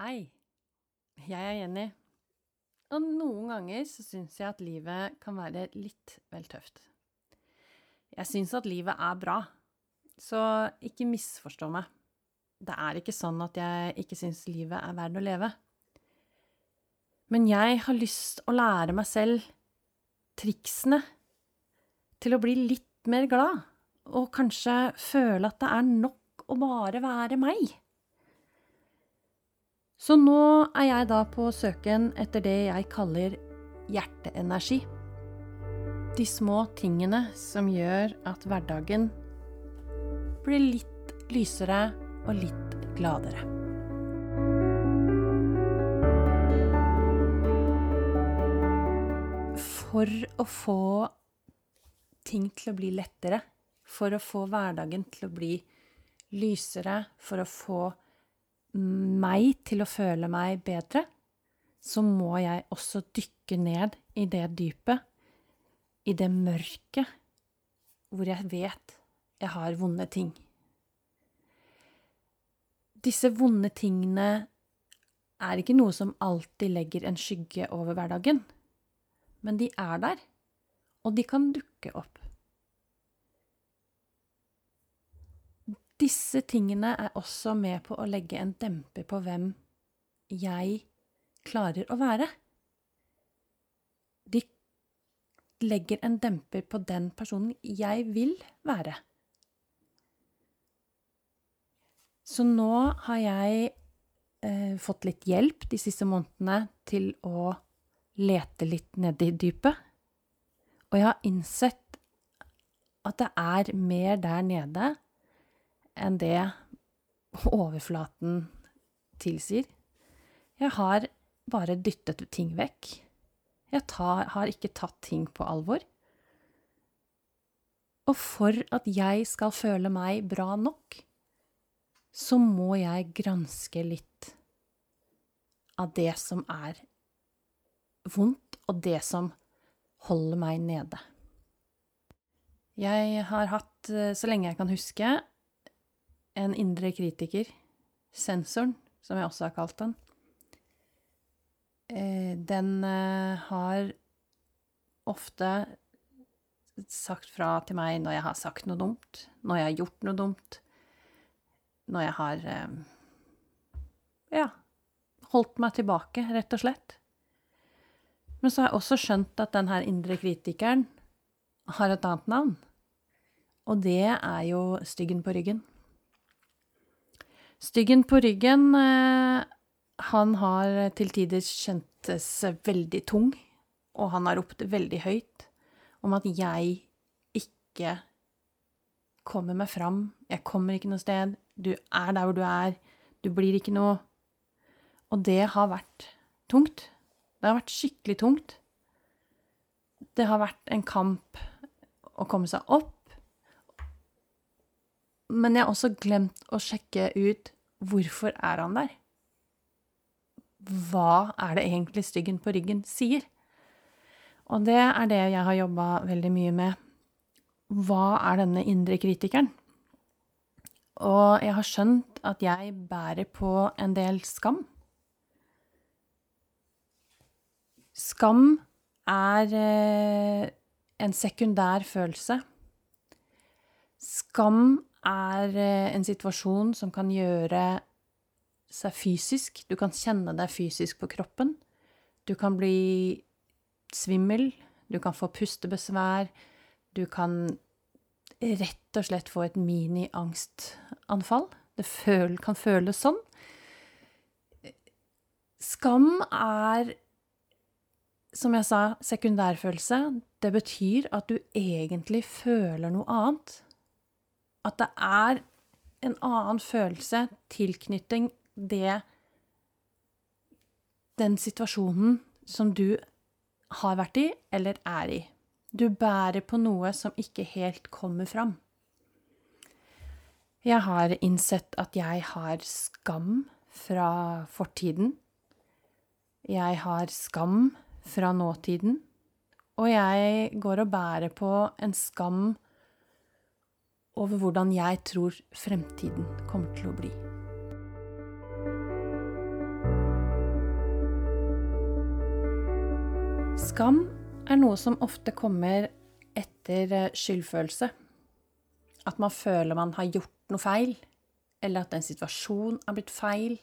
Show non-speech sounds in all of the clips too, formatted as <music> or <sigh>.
Hei, jeg er Jenny. Og noen ganger så syns jeg at livet kan være litt vel tøft. Jeg syns at livet er bra, så ikke misforstå meg. Det er ikke sånn at jeg ikke syns livet er verdt å leve. Men jeg har lyst å lære meg selv triksene til å bli litt mer glad, og kanskje føle at det er nok å bare være meg. Så nå er jeg da på søken etter det jeg kaller hjerteenergi. De små tingene som gjør at hverdagen blir litt lysere og litt gladere. For å få ting til å bli lettere, for å få hverdagen til å bli lysere, for å få meg til å føle meg bedre, så må jeg også dykke ned i det dypet, i det mørket, hvor jeg vet jeg har vonde ting. Disse vonde tingene er ikke noe som alltid legger en skygge over hverdagen, men de er der, og de kan dukke opp. Disse tingene er også med på å legge en demper på hvem jeg klarer å være. De legger en demper på den personen jeg vil være. Så nå har jeg eh, fått litt hjelp de siste månedene til å lete litt nedi dypet. Og jeg har innsett at det er mer der nede enn det overflaten tilsier. Jeg har bare dyttet ting vekk. Jeg tar, har ikke tatt ting på alvor. Og for at jeg skal føle meg bra nok, så må jeg granske litt av det som er vondt, og det som holder meg nede. Jeg har hatt, eh, så lenge jeg kan huske, en indre kritiker, sensoren, som jeg også har kalt den, eh, den eh, har ofte sagt fra til meg når jeg har sagt noe dumt, når jeg har gjort noe dumt, når jeg har eh, ja, holdt meg tilbake, rett og slett. Men så har jeg også skjønt at den her indre kritikeren har et annet navn, og det er jo styggen på ryggen. Styggen på ryggen, eh, han har til tider kjentes veldig tung, og han har ropt veldig høyt om at jeg ikke kommer meg fram, jeg kommer ikke noe sted, du er der hvor du er, du blir ikke noe Og det har vært tungt. Det har vært skikkelig tungt. Det har vært en kamp å komme seg opp, men jeg har også glemt å sjekke ut hvorfor er han der? Hva er det egentlig styggen på ryggen sier? Og det er det jeg har jobba veldig mye med. Hva er denne indre kritikeren? Og jeg har skjønt at jeg bærer på en del skam. Skam er eh, en sekundær følelse. Skam er eh, en situasjon som kan gjøre seg fysisk. Du kan kjenne deg fysisk på kroppen. Du kan bli svimmel. Du kan få pustebesvær. Du kan rett og slett få et mini-angstanfall. Det føl, kan føles sånn. Skam er, som jeg sa, sekundærfølelse. Det betyr at du egentlig føler noe annet at det er en annen følelse, tilknytning, det Den situasjonen som du har vært i, eller er i. Du bærer på noe som ikke helt kommer fram. Jeg har innsett at jeg har skam fra fortiden. Jeg har skam fra nåtiden. Og jeg går og bærer på en skam over hvordan jeg tror fremtiden kommer til å bli. Skam er noe som ofte kommer etter eh, skyldfølelse. At man føler man har gjort noe feil, eller at en situasjon er blitt feil.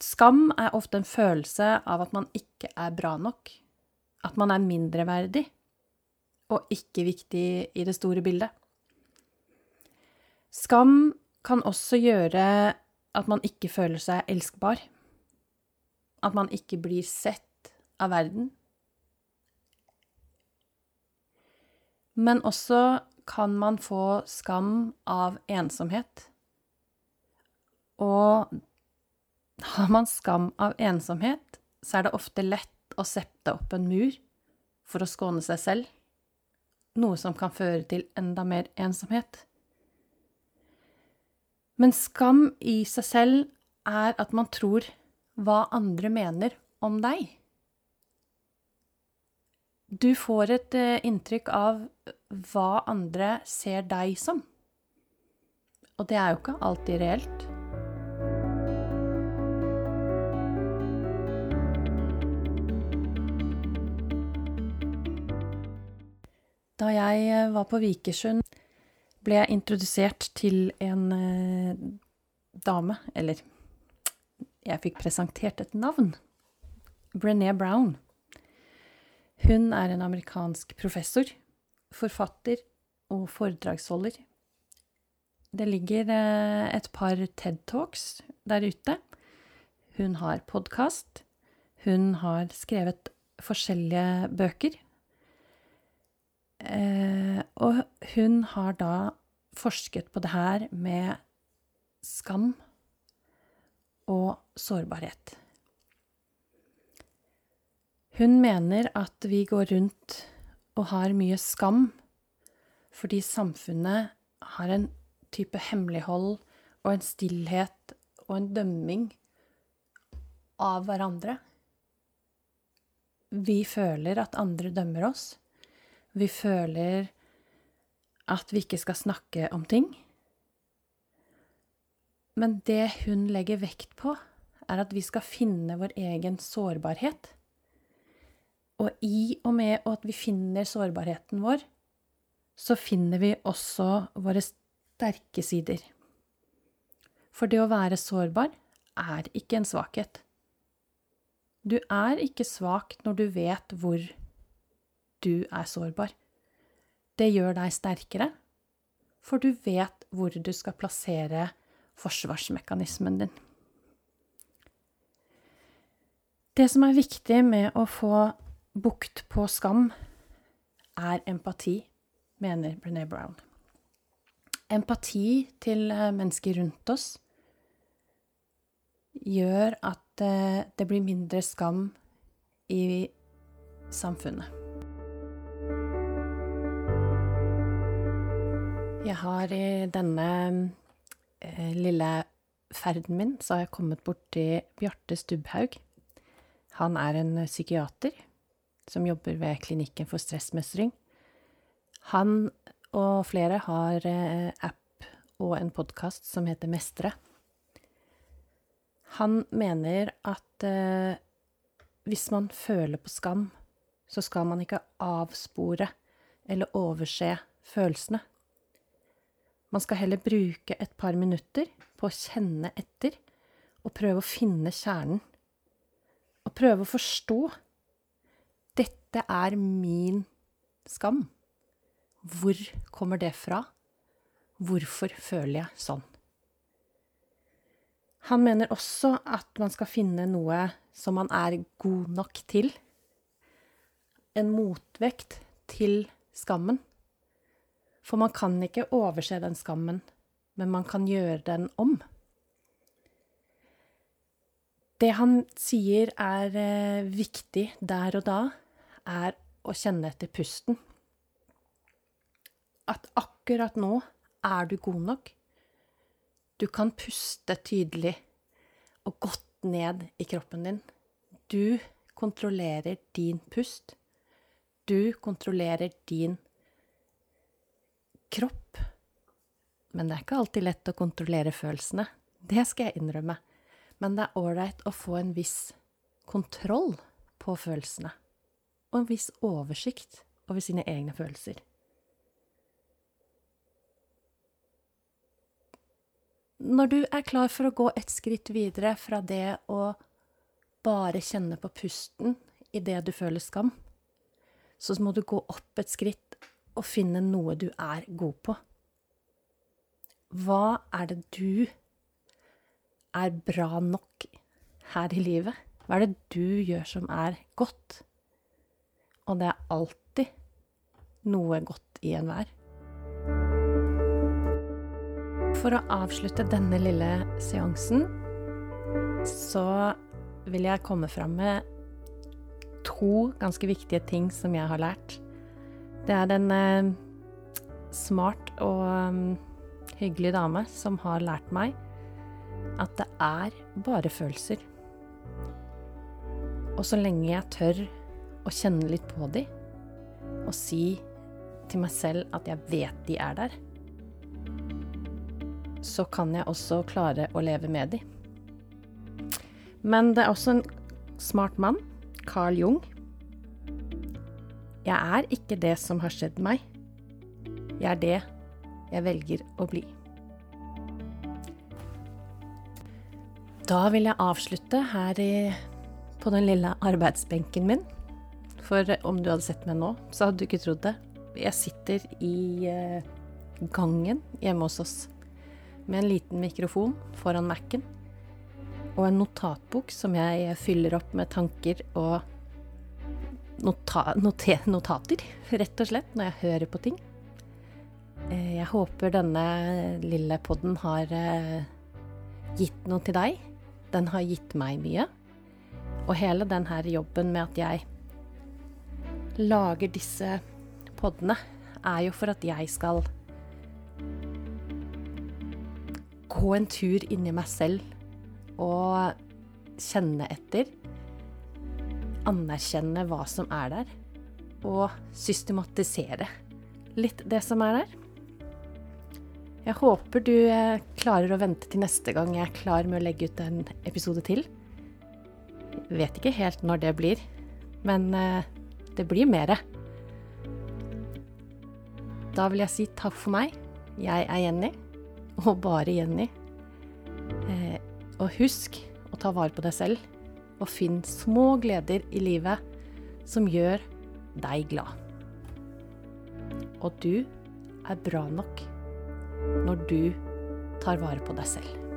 Skam er ofte en følelse av at man ikke er bra nok, at man er mindreverdig og ikke viktig i det store bildet. Skam kan også gjøre at man ikke føler seg elskbar. At man ikke blir sett av verden. Men også kan man få skam av ensomhet. Og har man skam av ensomhet, så er det ofte lett å sette opp en mur for å skåne seg selv, noe som kan føre til enda mer ensomhet. Men skam i seg selv er at man tror hva andre mener om deg. Du får et eh, inntrykk av hva andre ser deg som. Og det er jo ikke alltid reelt. Da jeg eh, var på Vikersund, ble jeg introdusert til en eh, dame, eller jeg fikk presentert et navn. Brené Brown. Hun er en amerikansk professor, forfatter og foredragsholder. Det ligger eh, et par TED Talks der ute. Hun har podkast. Hun har skrevet forskjellige bøker og hun har da forsket på det her med skam og sårbarhet. Hun mener at vi går rundt og har mye skam fordi samfunnet har en type hemmelighold og en stillhet og en dømming av hverandre. Vi føler at andre dømmer oss. Vi føler at vi ikke skal snakke om ting. Men det hun legger vekt på, er at vi skal finne vår egen sårbarhet. Og i og med at vi finner sårbarheten vår, så finner vi også våre sterke sider. For det å være sårbar er ikke en svakhet. Du er ikke svak når du vet hvor du er sårbar. Det gjør deg sterkere, for du vet hvor du skal plassere forsvarsmekanismen din. Det som er viktig med å få bukt på skam, er empati, mener Brené Brown. Empati til eh, mennesker rundt oss gjør at eh, det blir mindre skam i samfunnet. Jeg har i denne eh, lille ferden min så har jeg kommet borti Bjarte Stubhaug. Han er en psykiater som jobber ved Klinikken for stressmestring. Han og flere har eh, app og en podkast som heter Mestre. Han mener at eh, hvis man føler på skam, så skal man ikke avspore eller overse følelsene. Man skal heller bruke et par minutter på å kjenne etter og prøve å finne kjernen. Og prøve å forstå. Dette er min skam. Hvor kommer det fra? Hvorfor føler jeg sånn? Han mener også at man skal finne noe som man er god nok til. En motvekt til skammen. For man kan ikke overse den skammen, men man kan gjøre den om. Det han sier er eh, viktig der og da, er å kjenne etter pusten. At akkurat nå er du god nok. Du kan puste tydelig og godt ned i kroppen din. Du kontrollerer din pust. Du kontrollerer din kropp. Men det er ikke alltid lett å kontrollere følelsene. Det skal jeg innrømme. Men det er ålreit å få en viss kontroll på følelsene, og en viss oversikt over sine egne følelser. Når du er klar for å gå et skritt videre fra det å bare kjenne på pusten idet du føler skam, så må du gå opp et skritt og finne noe du er god på. Hva er det du er bra nok her i livet? Hva er det du gjør som er godt? Og det er alltid noe godt i enhver. For å avslutte denne lille seansen, så vil jeg komme fram med to ganske viktige ting som jeg har lært. Det er en eh, smart og um, hyggelig dame som har lært meg at det er bare følelser. Og så lenge jeg tør å kjenne litt på de, og si til meg selv at jeg vet de er der, så kan jeg også klare å leve med de. Men det er også en smart mann, Carl Jung. Jeg er ikke det som har skjedd meg. Jeg er det jeg velger å bli. Da vil jeg avslutte her i, på den lille arbeidsbenken min. For om du hadde sett meg nå, så hadde du ikke trodd det. Jeg sitter i eh, gangen hjemme hos oss med en liten mikrofon foran Mac-en og en notatbok som jeg fyller opp med tanker og nota notater, <laughs> rett og slett, når jeg hører på ting. Eh, jeg håper denne lille podden har eh, gitt noe til deg den har gitt meg mye. Og hele denne jobben med at jeg lager disse podene, er jo for at jeg skal gå en tur inni meg selv og kjenne etter. Anerkjenne hva som er der, og systematisere litt det som er der. Jeg håper du eh, klarer å vente til neste gang jeg er klar med å legge ut en episode til. Jeg Vet ikke helt når det blir, men eh, det blir mere. Da vil jeg si takk for meg. Jeg er Jenny, og bare Jenny. Eh, og husk å ta vare på deg selv, og finn små gleder i livet som gjør deg glad. Og du er bra nok når du tar vare på deg selv.